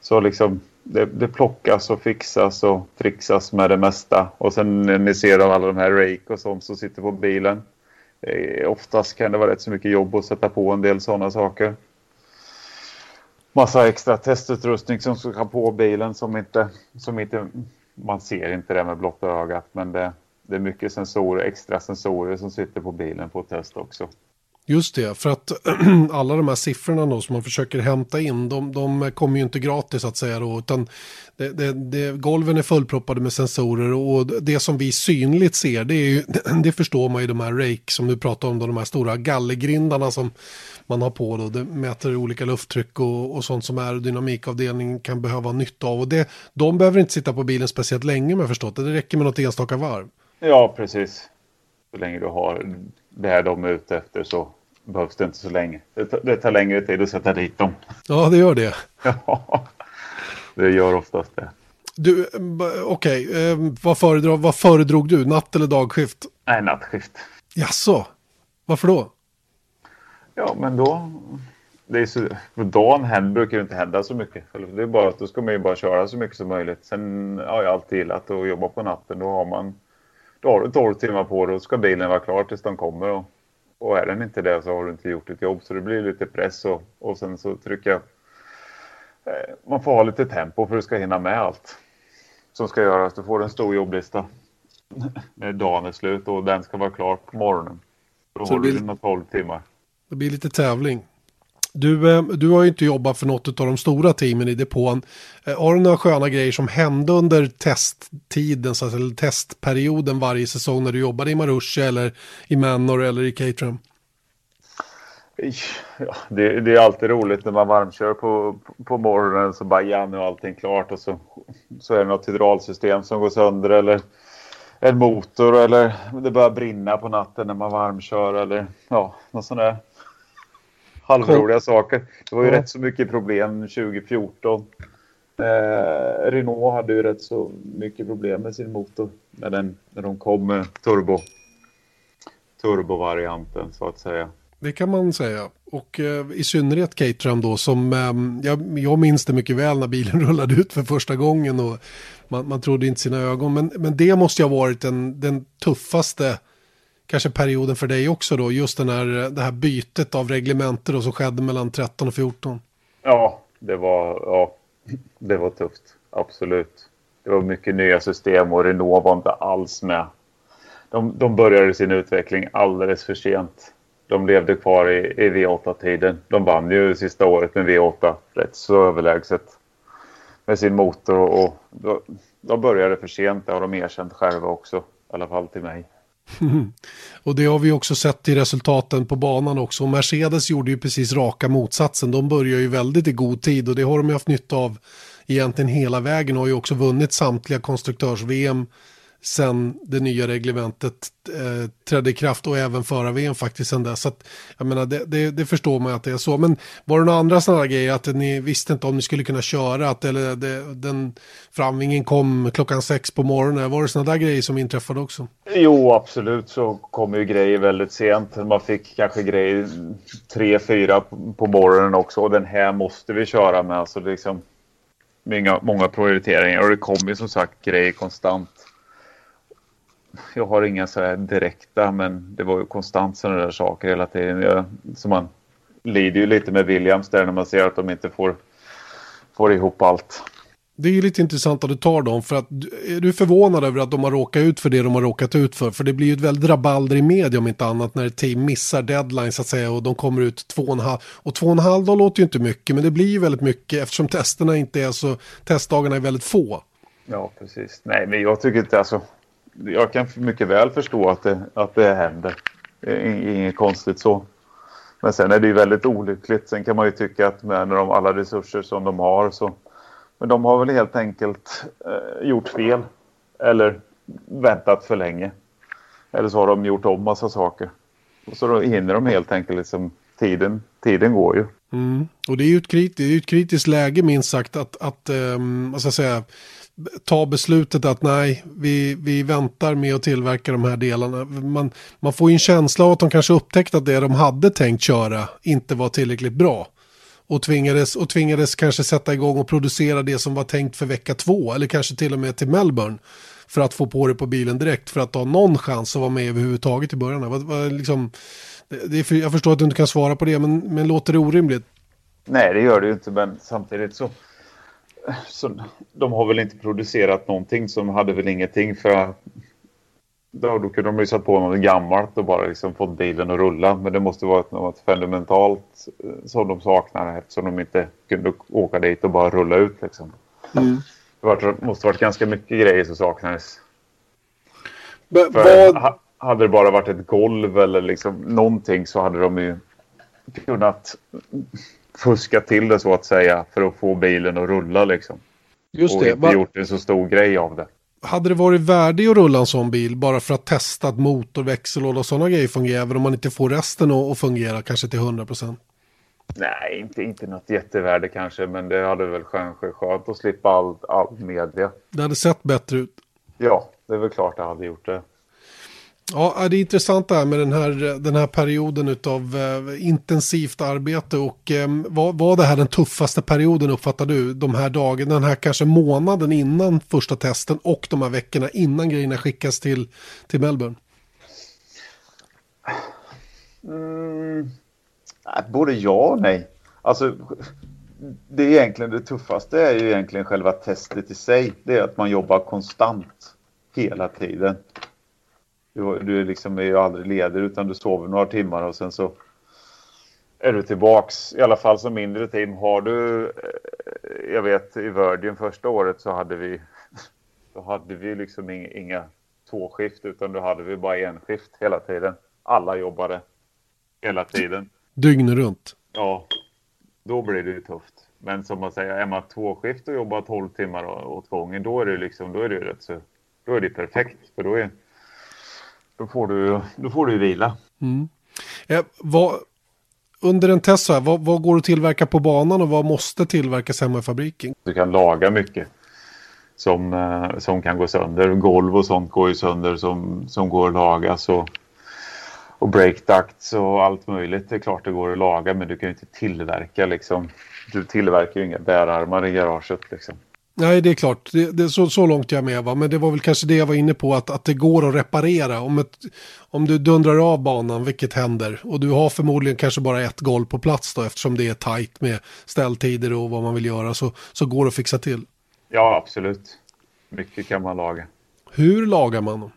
Så liksom det, det plockas och fixas och trixas med det mesta. Och sen när ni ser alla de här rake och sånt som sitter på bilen. Eh, oftast kan det vara rätt så mycket jobb att sätta på en del sådana saker. Massa extra testutrustning som ska på bilen som inte, som inte man ser inte det med blotta ögat men det, det är mycket sensorer, extra sensorer som sitter på bilen på test också. Just det, för att alla de här siffrorna då som man försöker hämta in, de, de kommer ju inte gratis att säga då, utan det, det, det, golven är fullproppade med sensorer och det som vi synligt ser, det, är ju, det förstår man ju de här rake som du pratar om, då, de här stora gallergrindarna som man har på då, det mäter olika lufttryck och, och sånt som aerodynamikavdelningen kan behöva nytta av och det, de behöver inte sitta på bilen speciellt länge med förstått, det räcker med något enstaka varv. Ja, precis. Så länge du har det här de är ute efter så behövs det inte så länge. Det tar, det tar längre tid att sätta dit dem. Ja, det gör det. Ja, det gör oftast det. Du, okej, okay. eh, vad, föredrog, vad föredrog du? Natt eller dagskift? Nej, nattskift. Jaså? Varför då? Ja, men då... Det är så, på dagen händer, brukar det inte hända så mycket. Det är bara att då ska man ju bara köra så mycket som möjligt. Sen har jag alltid gillat att jobba på natten. Då har man då har du 12 timmar på dig och ska bilen vara klar tills de kommer. Och, och är den inte det så har du inte gjort ditt jobb. Så det blir lite press och, och sen så trycker jag... Eh, man får ha lite tempo för att du ska hinna med allt som ska göras. Du får en stor jobblista när dagen är slut och den ska vara klar på morgonen. Då så har du dina 12 timmar. Det blir lite tävling. Du, eh, du har ju inte jobbat för något av de stora teamen i depån. Eh, har du några sköna grejer som hände under testtiden, så eller testperioden varje säsong när du jobbade i Marusha eller i Manor eller i Caterham? Ja, det, det, är alltid roligt när man varmkör på, på morgonen så bara ja nu är allting klart och så, så är det något hydraulsystem som går sönder eller en motor eller det börjar brinna på natten när man varmkör eller ja, något sånt där halvroliga saker. Det var ju ja. rätt så mycket problem 2014. Eh, Renault hade ju rätt så mycket problem med sin motor när, den, när de kom med turbo turbovarianten så att säga. Det kan man säga. Och eh, i synnerhet Caterham då som eh, jag, jag minns det mycket väl när bilen rullade ut för första gången och man, man trodde inte sina ögon. Men, men det måste ju ha varit den, den tuffaste kanske perioden för dig också då, just den här, det här bytet av reglementer som skedde mellan 13 och 14? Ja, det var, ja, det var tufft, absolut. Det var mycket nya system och Renault var inte alls med. De, de började sin utveckling alldeles för sent. De levde kvar i, i V8-tiden. De vann ju sista året med V8 rätt så överlägset. med sin motor och, och de började för sent. Det har de erkänt själva också. I alla fall till mig och det har vi också sett i resultaten på banan också. Mercedes gjorde ju precis raka motsatsen. De börjar ju väldigt i god tid och det har de ju haft nytta av egentligen hela vägen. Och har ju också vunnit samtliga konstruktörs-VM sen det nya reglementet eh, trädde i kraft och även förra VM faktiskt sen dess. Så att, jag menar, det, det, det, förstår man att det är så. Men var det några andra sådana grejer att ni visste inte om ni skulle kunna köra? Att eller, det, den framvingen kom klockan sex på morgonen. Var det sådana där grejer som inträffade också? Jo, absolut så kom ju grejer väldigt sent. Man fick kanske grejer tre, fyra på morgonen också. Och den här måste vi köra med. Alltså liksom, många, många prioriteringar och det kom ju som sagt grejer konstant jag har inga så här direkta, men det var ju konstant sådana där saker hela tiden. Jag, så man lider ju lite med Williams där när man ser att de inte får, får ihop allt. Det är ju lite intressant att du tar dem för att är du förvånad över att de har råkat ut för det de har råkat ut för? För det blir ju ett väldigt rabalder i media om inte annat när ett team missar deadline så att säga och de kommer ut två och en halv. Och två och en halv dag låter ju inte mycket men det blir ju väldigt mycket eftersom testerna inte är så, testdagarna är väldigt få. Ja, precis. Nej, men jag tycker inte alltså jag kan mycket väl förstå att det, att det händer. Inget konstigt så. Men sen är det ju väldigt olyckligt. Sen kan man ju tycka att med de alla resurser som de har så... Men de har väl helt enkelt eh, gjort fel. Eller väntat för länge. Eller så har de gjort om massa saker. Och så då hinner de helt enkelt liksom... Tiden, tiden går ju. Mm. Och det är ju ett, krit, ett kritiskt läge minst sagt att, att um, vad ska jag säga, ta beslutet att nej, vi, vi väntar med att tillverka de här delarna. Man, man får ju en känsla av att de kanske upptäckte att det de hade tänkt köra inte var tillräckligt bra. Och tvingades, och tvingades kanske sätta igång och producera det som var tänkt för vecka två. Eller kanske till och med till Melbourne. För att få på det på bilen direkt. För att ha någon chans att vara med överhuvudtaget i början. Vad, vad, liksom, det, det, jag förstår att du inte kan svara på det. Men, men låter det orimligt? Nej, det gör det ju inte. Men samtidigt så så de har väl inte producerat någonting som hade väl ingenting för då, då kunde de ju satt på något gammalt och bara liksom fått bilen att rulla. Men det måste vara något fundamentalt eh, som de saknar eftersom de inte kunde åka dit och bara rulla ut liksom. Mm. Det måste varit ganska mycket grejer som saknades. Men, vad... Hade det bara varit ett golv eller liksom någonting så hade de ju kunnat fuskat till det så att säga för att få bilen att rulla liksom. Just och det. inte Va gjort en så stor grej av det. Hade det varit värde att rulla en sån bil bara för att testa att motor, växellåda och sådana grejer fungerar även om man inte får resten att fungera kanske till 100 procent? Nej, inte, inte något jättevärde kanske, men det hade väl kanske skönt att slippa all, all media. Det hade sett bättre ut. Ja, det är väl klart det hade gjort det. Ja, det är intressant det här med den här, den här perioden av eh, intensivt arbete och ehm, var, var det här den tuffaste perioden uppfattar du? De här dagarna, den här kanske månaden innan första testen och de här veckorna innan grejerna skickas till, till Melbourne? Mm, äh, både ja och nej. Alltså, det är egentligen det tuffaste är ju egentligen själva testet i sig. Det är att man jobbar konstant hela tiden. Du, du liksom är ju aldrig ledig utan du sover några timmar och sen så är du tillbaks. I alla fall som mindre team. Har du, eh, jag vet i Virgin första året så hade vi, då hade vi liksom inga, tvåskift utan då hade vi bara en skift hela tiden. Alla jobbade hela tiden. Dygnet runt? Ja, då blir det ju tufft. Men som man säger, är man tvåskift och jobbar 12 timmar åt gången, då är det liksom, då är det rätt så, då är det perfekt. För då är, då får du, då får du vila. Mm. Eh, vad, under en test så här, vad, vad, går att tillverka på banan och vad måste tillverkas hemma i fabriken? Du kan laga mycket som, eh, som kan gå sönder. Golv och sånt går ju sönder som, som går att laga. Så, och break ducts och allt möjligt. Det är klart det går att laga men du kan ju inte tillverka liksom. Du tillverkar ju inga bärarmar i garaget liksom. Nej, det är klart. Det, det, så, så långt jag är med. Va? Men det var väl kanske det jag var inne på. Att, att det går att reparera. Om, ett, om du dundrar av banan, vilket händer. Och du har förmodligen kanske bara ett golv på plats då. Eftersom det är tajt med ställtider och vad man vill göra. Så, så går det att fixa till. Ja, absolut. Mycket kan man laga. Hur lagar man dem?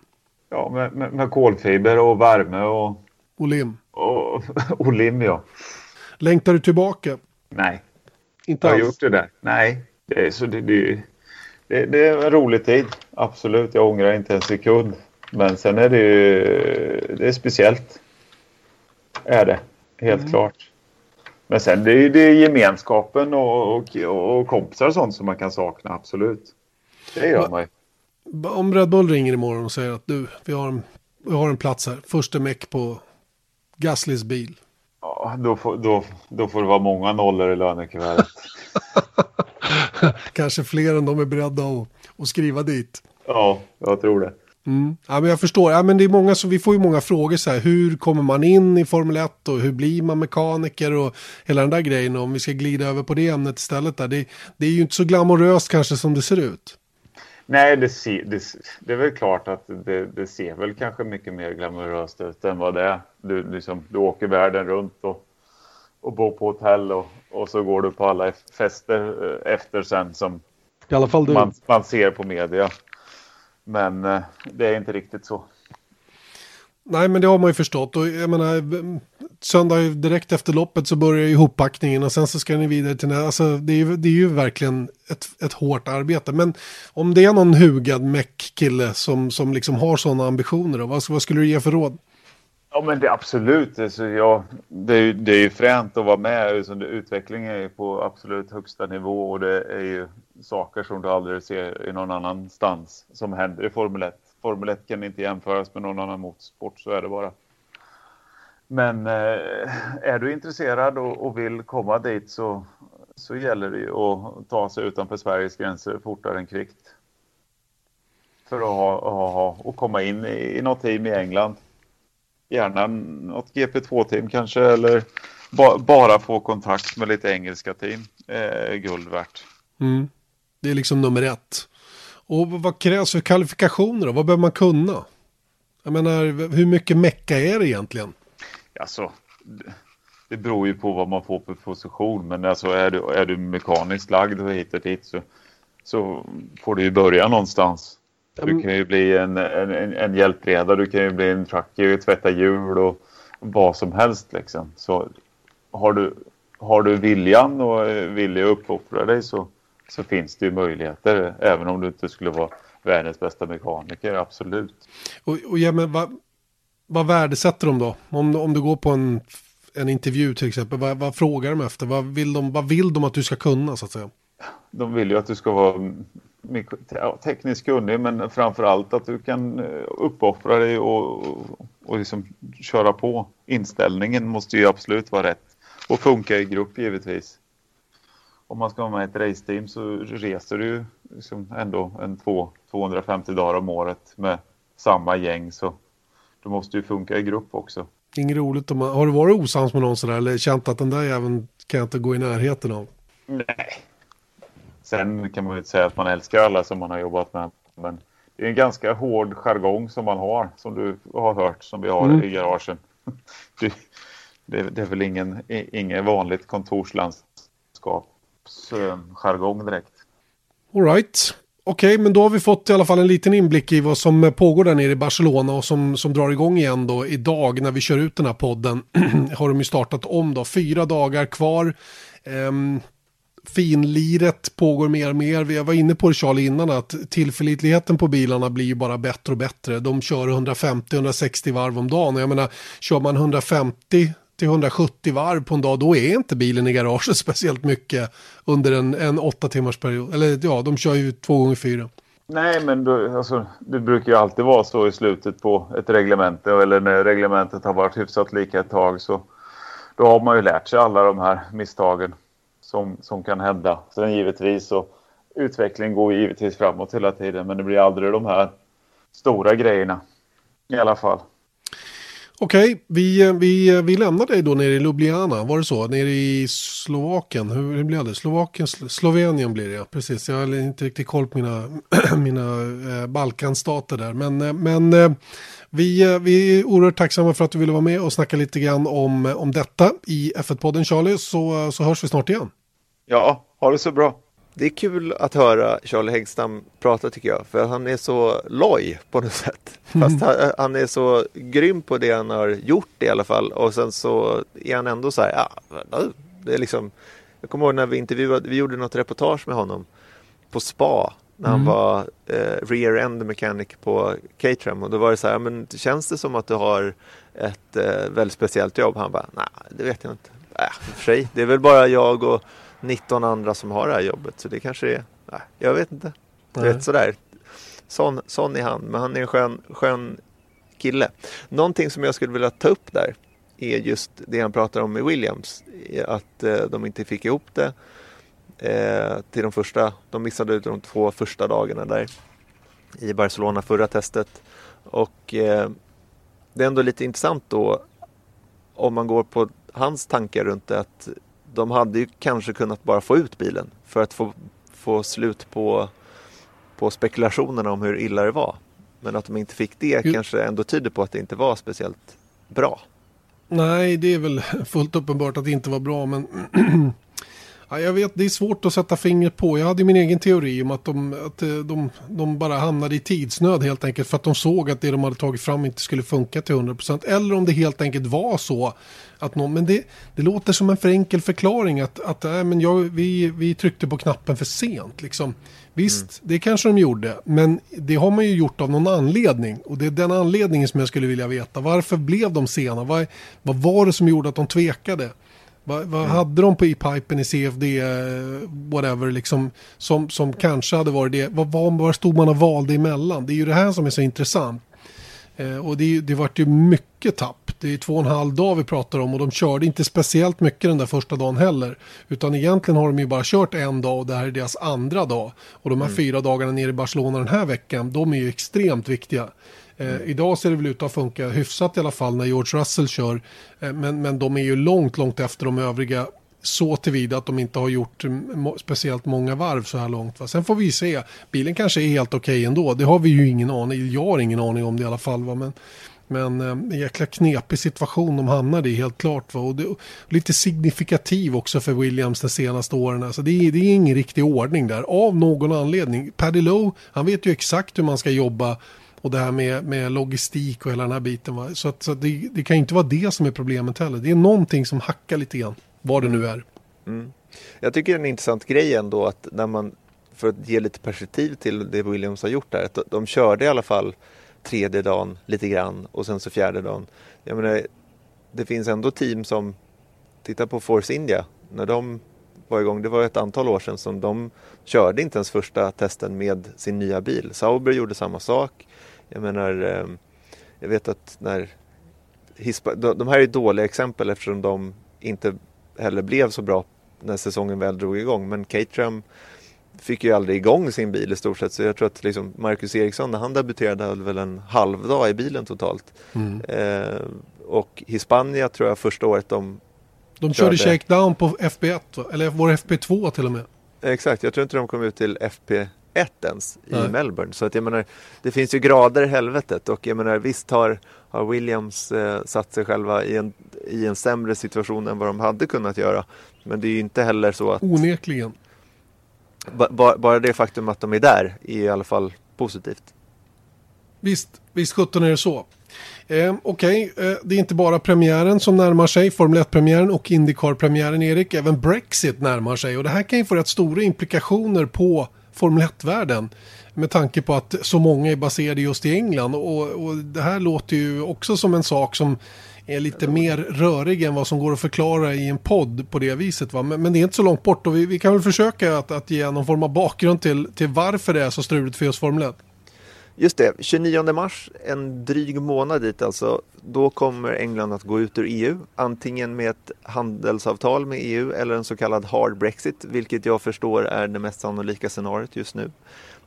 Ja, med, med, med kolfiber och värme och... Och lim. Och, och lim, ja. Längtar du tillbaka? Nej. Inte alls? Jag har gjort det där. Nej. Det är, så det, det, det, det är en rolig tid, absolut. Jag ångrar inte en sekund. Men sen är det ju det är speciellt. Är det, helt Mm. klart. Men sen det är det gemenskapen och, och, och kompisar och sånt som man kan sakna, absolut. Det gör man ju. Om Red Bull ringer imorgon och säger att du, vi har en, vi har en plats här. Första meck på Gaslys bil. Ja, då, får, då, då får det vara många nollor i lönekuvertet. Kanske fler än de är beredda att, att skriva dit. ja, jag tror det. Mm. Ja, men jag förstår. Ja, men det är många som, vi får ju många frågor så här. Hur kommer man in i Formel 1 och hur blir man mekaniker och hela den där grejen. Och om vi ska glida över på det ämnet istället där. Det, det är ju inte så glamoröst kanske som det ser ut. Nej, det, ser, det, det är väl klart att det, det ser väl kanske mycket mer glamoröst ut än vad det är. Du, liksom, du åker världen runt och, och bor på hotell och, och så går du på alla fester eh, efter sen som I alla fall du. man, man ser på media. Men eh, det är inte riktigt så. Nej, men det har man ju förstått. Och jag menar, söndag direkt efter loppet så börjar ju ihoppackningen och sen så ska ni vidare till nä- Alltså det är ju, det är ju verkligen ett, ett hårt arbete. Men om det är någon hugad meck-kille som, som liksom har sådana ambitioner, då, vad, vad skulle du ge för råd? Ja, men det absolut. Alltså, ja, det, är ju, det är ju fränt att vara med. Alltså, utvecklingen är ju på absolut högsta nivå och det är ju saker som du aldrig ser i någon annanstans som händer i Formel 1. Formel 1 kan inte jämföras med någon annan motorsport, så är det bara. Men eh, är du intresserad och, och vill komma dit så, så gäller det ju att ta sig utanför Sveriges gränser fortare än kvickt. För att ha, ha, ha, och komma in i, i något team i England gärna något GP2-team kanske eller ba, bara få kontakt med lite engelska team. Eh, guld värt. Mm. Det är liksom nummer ett. Och vad krävs för kvalifikationer då? Vad behöver man kunna? Jag menar, hur mycket mecka är det egentligen? Alltså, det- beror ju på vad man får på position. Men alltså är du, är du mekaniskt lagd och hit och dit så, så får du ju börja någonstans. Du kan ju bli en, en, en, en hjälpreda, du kan ju bli en trucker, tvätta hjul och vad som helst liksom. Så har du, har du viljan och är villig att uppoffra dig så, så finns det ju möjligheter. Även om du inte skulle vara världens bästa mekaniker, absolut. Och, och ja, men vad, vad värdesätter de då? Om, om du går på en, en intervju till exempel, vad, vad frågar de efter? Vad vill, de, vad vill de att du ska kunna så att säga? de vill ju att du ska vara mycket- ja, tekniskt kunnig men framför allt att du kan eh, uppoffra dig och, och liksom köra på. Inställningen måste ju absolut vara rätt och funka i grupp givetvis. Om man ska vara med i ett raceteam så reser du ju liksom ändå en två, 250 dagar om året med samma gäng så du måste ju funka i grupp också. Inget roligt om man, har du varit osams med någon sådär eller känt att den där jäveln kan jag inte gå i närheten av? Nej. Sen kan man ju inte säga att man älskar alla som man har jobbat med. Men det är en ganska hård jargong som man har, som du har hört, som vi har Mm. i garagen. Det, det, det är väl ingen, ingen vanligt kontorslandskapsjargong direkt. All right. Okej, men då har vi fått i alla fall en liten inblick i vad som pågår där nere i Barcelona och som, som drar igång igen då idag när vi kör ut den här podden. har de ju startat om då, fyra dagar kvar. Ehm, finliret pågår mer och mer. Jag var inne på det Charlie innan att tillförlitligheten på bilarna blir ju bara bättre och bättre. De kör 150-160 varv om dagen och jag menar kör man 150 till 170 varv på en dag då är inte bilen i garaget speciellt mycket under en, en åtta timmars period. Eller ja, de kör ju två gånger fyra. Nej, men då, alltså, det brukar ju alltid vara så i slutet på ett reglemente eller när reglementet har varit hyfsat lika ett tag så då har man ju lärt sig alla de här misstagen som, som kan hända. Sen givetvis så utvecklingen går givetvis framåt hela tiden men det blir aldrig de här stora grejerna i alla fall. Okej, vi, vi, vi lämnar dig då nere i Ljubljana, var det så? Nere i Slovakien, hur, hur blev det? Slovakien, Slovenien blir det, ja. Precis. Jag har inte riktigt koll på mina, mina eh, Balkanstater där. Men, eh, men eh, vi, eh, vi är oerhört tacksamma för att du ville vara med och snacka lite grann om, om detta i F1-podden Charlie, så, så hörs vi snart igen. Ja, ha det så bra. Det är kul att höra Charlie Häggstam prata tycker jag, för han är så loj på något sätt. Fast han, han är så grym på det han har gjort i alla fall och sen så är han ändå så här, ja, det är liksom Jag kommer ihåg när vi intervjuade, vi gjorde något reportage med honom på spa när han Mm. var eh, rear end mechanic på Caterham och då var det så här, men känns det som att du har ett eh, väldigt speciellt jobb? Han bara, nej det vet jag inte. Äh, för sig, det är väl bara jag och 19 andra som har det här jobbet så det kanske är, nej, jag vet inte. Du vet sådär. Sån, sån är han, men han är en skön, skön kille. Någonting som jag skulle vilja ta upp där är just det han pratar om med Williams. Att eh, de inte fick ihop det eh, till de första. De missade ut de två första dagarna där i Barcelona förra testet. Och eh, det är ändå lite intressant då om man går på hans tankar runt det att de hade ju kanske kunnat bara få ut bilen för att få, få slut på, på spekulationerna om hur illa det var. Men att de inte fick det Jo. kanske ändå tyder på att det inte var speciellt bra. Nej, det är väl fullt uppenbart att det inte var bra, men ja, jag vet, det är svårt att sätta fingret på. Jag hade min egen teori om att de, att eh, de, de bara hamnade i tidsnöd helt enkelt för att de såg att det de hade tagit fram inte skulle funka till 100%. Eller om det helt enkelt var så att någon, men det, det låter som en för enkel förklaring att, att nej, men jag, vi, vi tryckte på knappen för sent. Liksom. Visst, det kanske de gjorde, men det har man ju gjort av någon anledning. Och det är den anledningen som jag skulle vilja veta. Varför blev de sena? Vad, vad var det som gjorde att de tvekade? Vad, vad hade de på i pipen i CFD, whatever, liksom, som, som kanske hade varit det? Vad, vad, vad stod man och valde emellan? Det är ju det här som är så intressant. Eh, och det, det vart ju mycket tapp. Det är två och en halv dag vi pratar om och de körde inte speciellt mycket den där första dagen heller. Utan egentligen har de ju bara kört en dag och det här är deras andra dag. Och de här fyra dagarna nere i Barcelona den här veckan, de är ju extremt viktiga. Eh, idag ser det väl ut att funka hyfsat i alla fall när George Russell kör. Eh, men, men de är ju långt, långt efter de övriga så tillvida att de inte har gjort speciellt många varv så här långt. Va? Sen får vi se. Bilen kanske är helt okej ändå. Det har vi ju ingen aning. Jag har ingen aning om det i alla fall. Va? Men, men eh, en jäkla knepig situation de hamnade i helt klart. Va? Och det, lite signifikativ också för Williams de senaste åren. Alltså det, det är ingen riktig ordning där av någon anledning. Paddy Lowe, han vet ju exakt hur man ska jobba och det här med, med logistik och hela den här biten. Va? Så, att, så att det, det kan ju inte vara det som är problemet heller. Det är någonting som hackar lite grann. Vad det nu är. Mm. Jag tycker det är en intressant grej ändå att när man, för att ge lite perspektiv till det Williams har gjort där, att de körde i alla fall tredje dagen lite grann och sen så fjärde dagen. Jag menar, det finns ändå team som, titta på Force India, när de var igång, det var ett antal år sedan som de körde inte ens första testen med sin nya bil. Sauber gjorde samma sak. Jag menar, eh, jag vet att när Hispa, de, här är dåliga exempel eftersom de inte heller blev så bra när säsongen väl drog igång. Men Caterham fick ju aldrig igång sin bil i stort sett. Så jag tror att liksom Marcus Eriksson när han debuterade hade väl en halv dag i bilen totalt. Eh, och Hispania tror jag första året de De körde Körde. shakedown på FP1, va? eller var det FP2 till och med? Exakt, jag tror inte de kom ut till FP1 ens i Nej. Melbourne. Så att jag menar, det finns ju grader i helvetet och jag menar visst har, har Williams eh, satt sig själva i en, i en sämre situation än vad de hade kunnat göra. Men det är ju inte heller så att Onekligen. ba, ba, bara det faktum att de är där är i alla fall positivt. Visst, visst 17 är det så. Eh, Okej, eh, det är inte bara premiären som närmar sig, Formel 1-premiären och Indycar-premiären Erik, även Brexit närmar sig och det här kan ju få rätt stora implikationer på Formel 1-världen med tanke på att så många är baserade just i England och, och det här låter ju också som en sak som är lite mer rörig än vad som går att förklara i en podd på det viset. Va? Men, men det är inte så långt bort och vi, vi kan väl försöka att, att ge någon form av bakgrund till, till varför det är så struligt för just Formel 1. Just det, 29 mars, en dryg månad dit alltså, då kommer England att gå ut ur EU. Antingen med ett handelsavtal med EU eller en så kallad hard Brexit, vilket jag förstår är det mest sannolika scenariot just nu.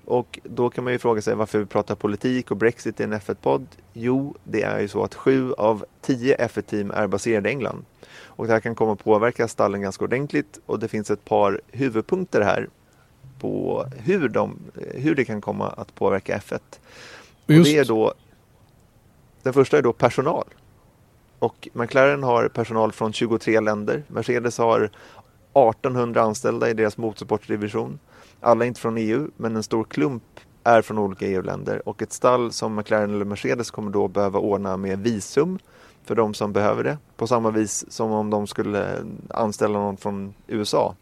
Och då kan man ju fråga sig varför vi pratar politik och Brexit i en F1-podd. Jo, det är ju så att sju av tio F1-team är baserade i England. Och det här kan komma att påverka stallen ganska ordentligt och det finns ett par huvudpunkter här på hur, de, hur det kan komma att påverka F1. Och Just. det är då, den första är då personal. Och McLaren har personal från 23 länder. Mercedes har 1800 anställda i deras motorsportsdivision. Alla är inte från EU, men en stor klump är från olika EU-länder. Och ett stall som McLaren eller Mercedes kommer då behöva ordna med visum för de som behöver det. På samma vis som om de skulle anställa någon från USA.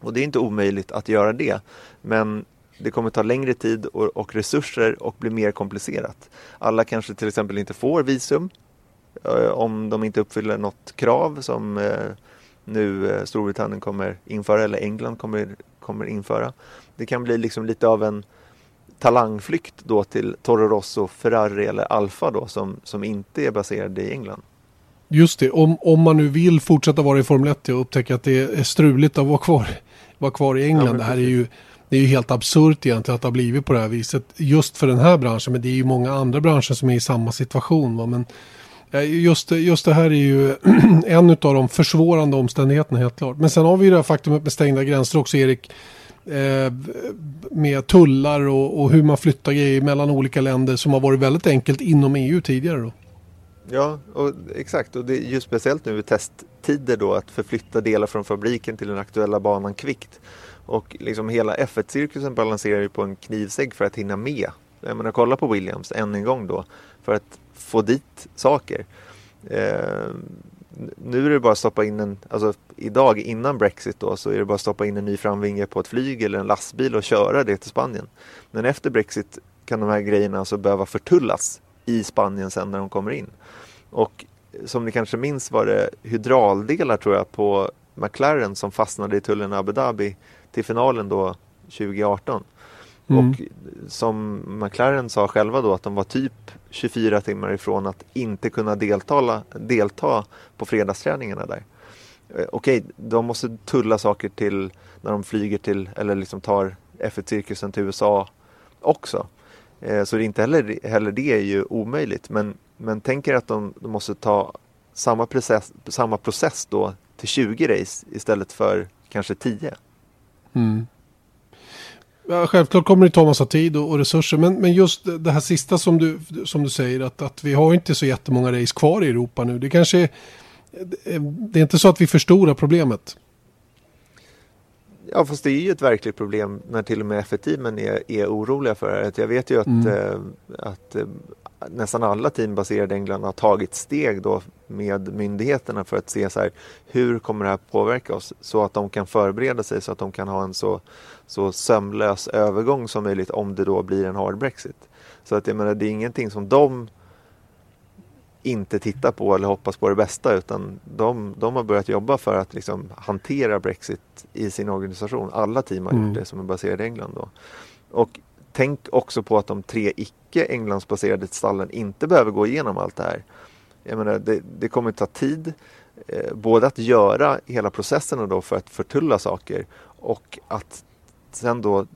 Och det är inte omöjligt att göra det. Men det kommer ta längre tid och, och resurser och bli mer komplicerat. Alla kanske till exempel inte får visum eh, om de inte uppfyller något krav som eh, nu eh, Storbritannien kommer införa eller England kommer, kommer införa. Det kan bli liksom lite av en talangflykt då till Toro Rosso, Ferrari eller Alfa då som, som inte är baserade i England. Just det, om, om man nu vill fortsätta vara i Formel 1 och upptäcka att det är struligt att vara kvar, vara kvar i England. Ja, det här är ju, det är ju helt absurt egentligen att det har blivit på det här viset. Just för den här branschen, men det är ju många andra branscher som är i samma situation. Va? Men just, just det här är ju en av de försvårande omständigheterna helt klart. Men sen har vi ju det här faktumet med stängda gränser också Erik. Eh, med tullar och, och, hur man flyttar grejer mellan olika länder som har varit väldigt enkelt inom EU tidigare. Då. Ja, och, exakt. Och det är ju speciellt nu i testtider då att förflytta delar från fabriken till den aktuella banan kvickt. Och liksom hela F1-cirkusen balanserar ju på en knivsägg för att hinna med. Jag menar, kolla på Williams än en gång då. För att få dit saker. Eh, nu är det bara att stoppa in en, alltså idag innan Brexit då så är det bara att stoppa in en ny framvinge på ett flyg eller en lastbil och köra det till Spanien. Men efter Brexit kan de här grejerna alltså behöva förtullas i Spanien sen när de kommer in. Och som ni kanske minns var det hydrauldelar tror jag på McLaren som fastnade i tullen Abu Dhabi till finalen då 2018. Mm. Och som McLaren sa själva då att de var typ 24 timmar ifrån att inte kunna delta, delta på fredagsträningarna där. Eh, okej, de måste tulla saker till när de flyger till eller liksom tar F1-cirkusen till USA också. Eh, så det är inte heller, heller det är ju omöjligt. Men, men tänk er att de, de måste ta samma process, samma process då till 20 race istället för kanske 10. Mm. Ja, självklart kommer det ta massa tid och, och, resurser. Men, men just det här sista som du, som du säger. Att, att vi har inte så jättemånga race kvar i Europa nu. Det kanske det är inte så att vi förstorar problemet. Ja fast det är ju ett verkligt problem när till och med F1-teamen är, är oroliga för det. Jag vet ju att, mm. eh, att eh, nästan alla team baserade i England har tagit steg då med myndigheterna för att se så här, hur kommer det här påverka oss så att de kan förbereda sig så att de kan ha en så, så sömlös övergång som möjligt om det då blir en hard Brexit. Så att jag menar, det är ingenting som de inte tittar på eller hoppas på det bästa utan de, de har börjat jobba för att liksom hantera Brexit i sin organisation. Alla team har mm. gjort det som är baserade i England. Då. Och tänk också på att de tre icke Englandsbaserade stallen inte behöver gå igenom allt det här. Jag menar, det, det kommer ta tid eh, både att göra hela processen då för att förtulla saker och att sen då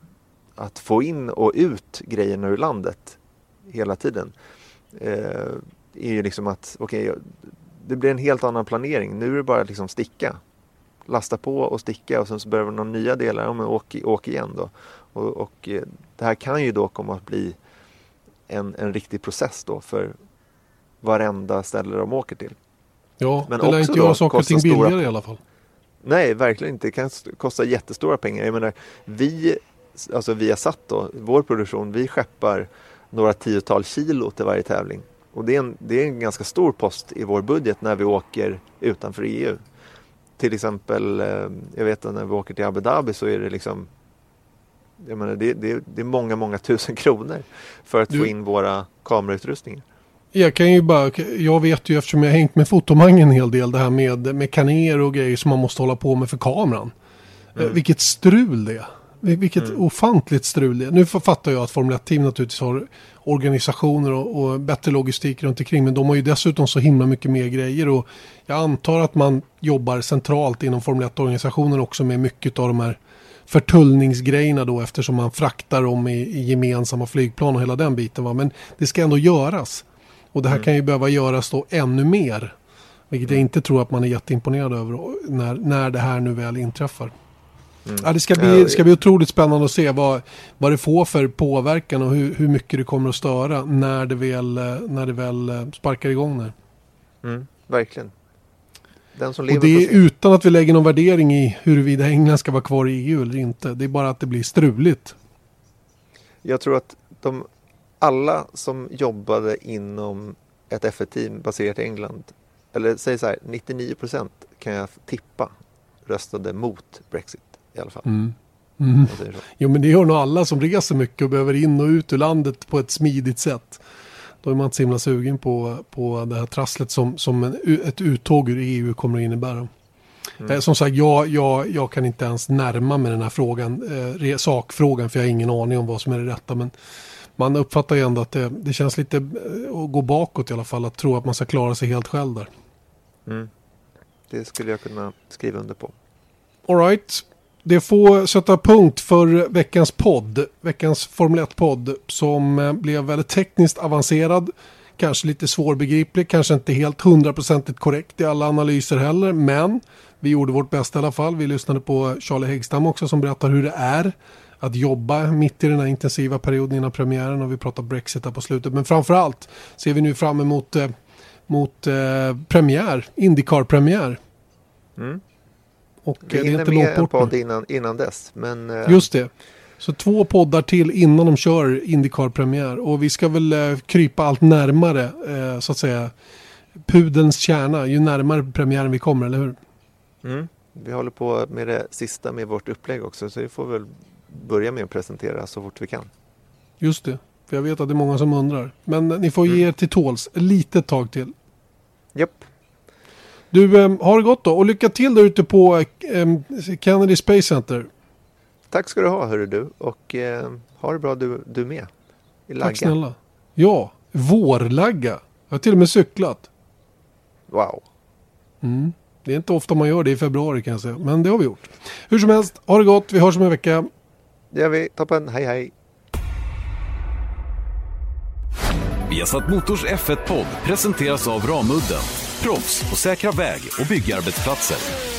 att få in och ut grejerna ur landet hela tiden. Eh, är ju liksom att okej, okay, det blir en helt annan planering. Nu är det bara liksom sticka. Lasta på och sticka och sen så behöver några nya delar. Ja, men åk, åk igen då. Och, och, eh, det här kan ju då komma att bli en, en riktig process då för varenda ställe de åker till. Ja, men det lär inte göra saker och ting billigare stora... i alla fall. Nej, verkligen inte. Det kan kosta jättestora pengar. Jag menar, vi, alltså vi har satt då, vår produktion, vi skeppar några tiotal kilo till varje tävling. Och det är, en, det är en ganska stor post i vår budget när vi åker utanför EU. Till exempel, eh, jag vet att när vi åker till Abu Dhabi så är det liksom jag menar, det, det, det är många, många tusen kronor för att du... få in våra kamerautrustningar. Jag kan ju bara, jag vet ju eftersom jag har hängt med fotomangen en hel del det här med, med kaner och grejer som man måste hålla på med för kameran. Eh, mm. Vilket strul det är. Vilket mm. ofantligt strul det är. Nu fattar jag att Formel 1-team naturligtvis har organisationer och, och, bättre logistik runt omkring. Men de har ju dessutom så himla mycket mer grejer. Och jag antar att man jobbar centralt inom Formel 1-organisationen också med mycket av de här förtullningsgrejerna då eftersom man fraktar dem i, i gemensamma flygplan och hela den biten. Va? Men det ska ändå göras. Och det här mm. kan ju behöva göras då ännu mer. Vilket jag inte tror att man är jätteimponerad över när, när det här nu väl inträffar. Mm. Ja, det ska bli, ska bli otroligt spännande att se vad, vad det får för påverkan och hur, hur mycket det kommer att störa när det väl, när det väl eh, sparkar igång. Där. Mm, verkligen. och det är utan att vi lägger någon värdering i huruvida England ska vara kvar i EU eller inte. Det är bara att det blir struligt. Jag tror att de alla som jobbade inom ett F1-team baserat i England, eller säg så här, 99 procent kan jag tippa röstade mot Brexit i alla fall. Mm. Mm. Jo men det gör nog alla som reser mycket och behöver in och ut ur landet på ett smidigt sätt. Då är man inte så himla sugen på, på det här trasslet som, som en, ett uttåg ur EU kommer att innebära. Mm. Eh, som sagt, jag, jag, jag kan inte ens närma mig den här frågan, eh, sakfrågan, för jag har ingen aning om vad som är det rätta. Men man uppfattar ju ändå att det, det känns lite eh, att gå bakåt i alla fall, att tro att man ska klara sig helt själv där. Mm. Det skulle jag kunna skriva under på. Alright. Det får sätta punkt för veckans podd, veckans Formel 1-podd som eh, blev väldigt tekniskt avancerad, kanske lite svårbegriplig, kanske inte helt hundraprocentigt korrekt i alla analyser heller, men vi gjorde vårt bästa i alla fall. Vi lyssnade på Charlie Häggstam också som berättar hur det är att jobba mitt i den här intensiva perioden innan premiären och vi pratar Brexit här på slutet. Men framförallt ser vi nu fram emot eh, mot eh, premiär, Indycar-premiär. Mm. Och vi eh, det är inte långt bort en podd innan, innan dess. Men, eh... Just det. Så två poddar till innan de kör Indycar-premiär. Och vi ska väl eh, krypa allt närmare, eh, så att säga, pudelns kärna, ju närmare premiären vi kommer, eller hur? Mm. Vi håller på med det sista med vårt upplägg också, så vi får väl börja med att presentera så fort vi kan. Just det, för jag vet att det är många som undrar. Men ni får ge mm. er till tåls ett litet tag till. Japp. Du, eh, har det gott då och lycka till där ute på eh, Kennedy Space Center. Tack ska du ha hörru du och eh, ha det bra du, du med. I Tack snälla. Ja, vårlagga. Jag har till och med cyklat. Wow. Mm. Det är inte ofta man gör det i februari kan jag säga. Men det har vi gjort. Hur som helst, ha det gott. Vi hörs om en vecka. Det gör vi. Toppen. Hej hej. Viasat Motors F1-podd presenteras av Ramudden. Proffs på säkra väg och byggarbetsplatser.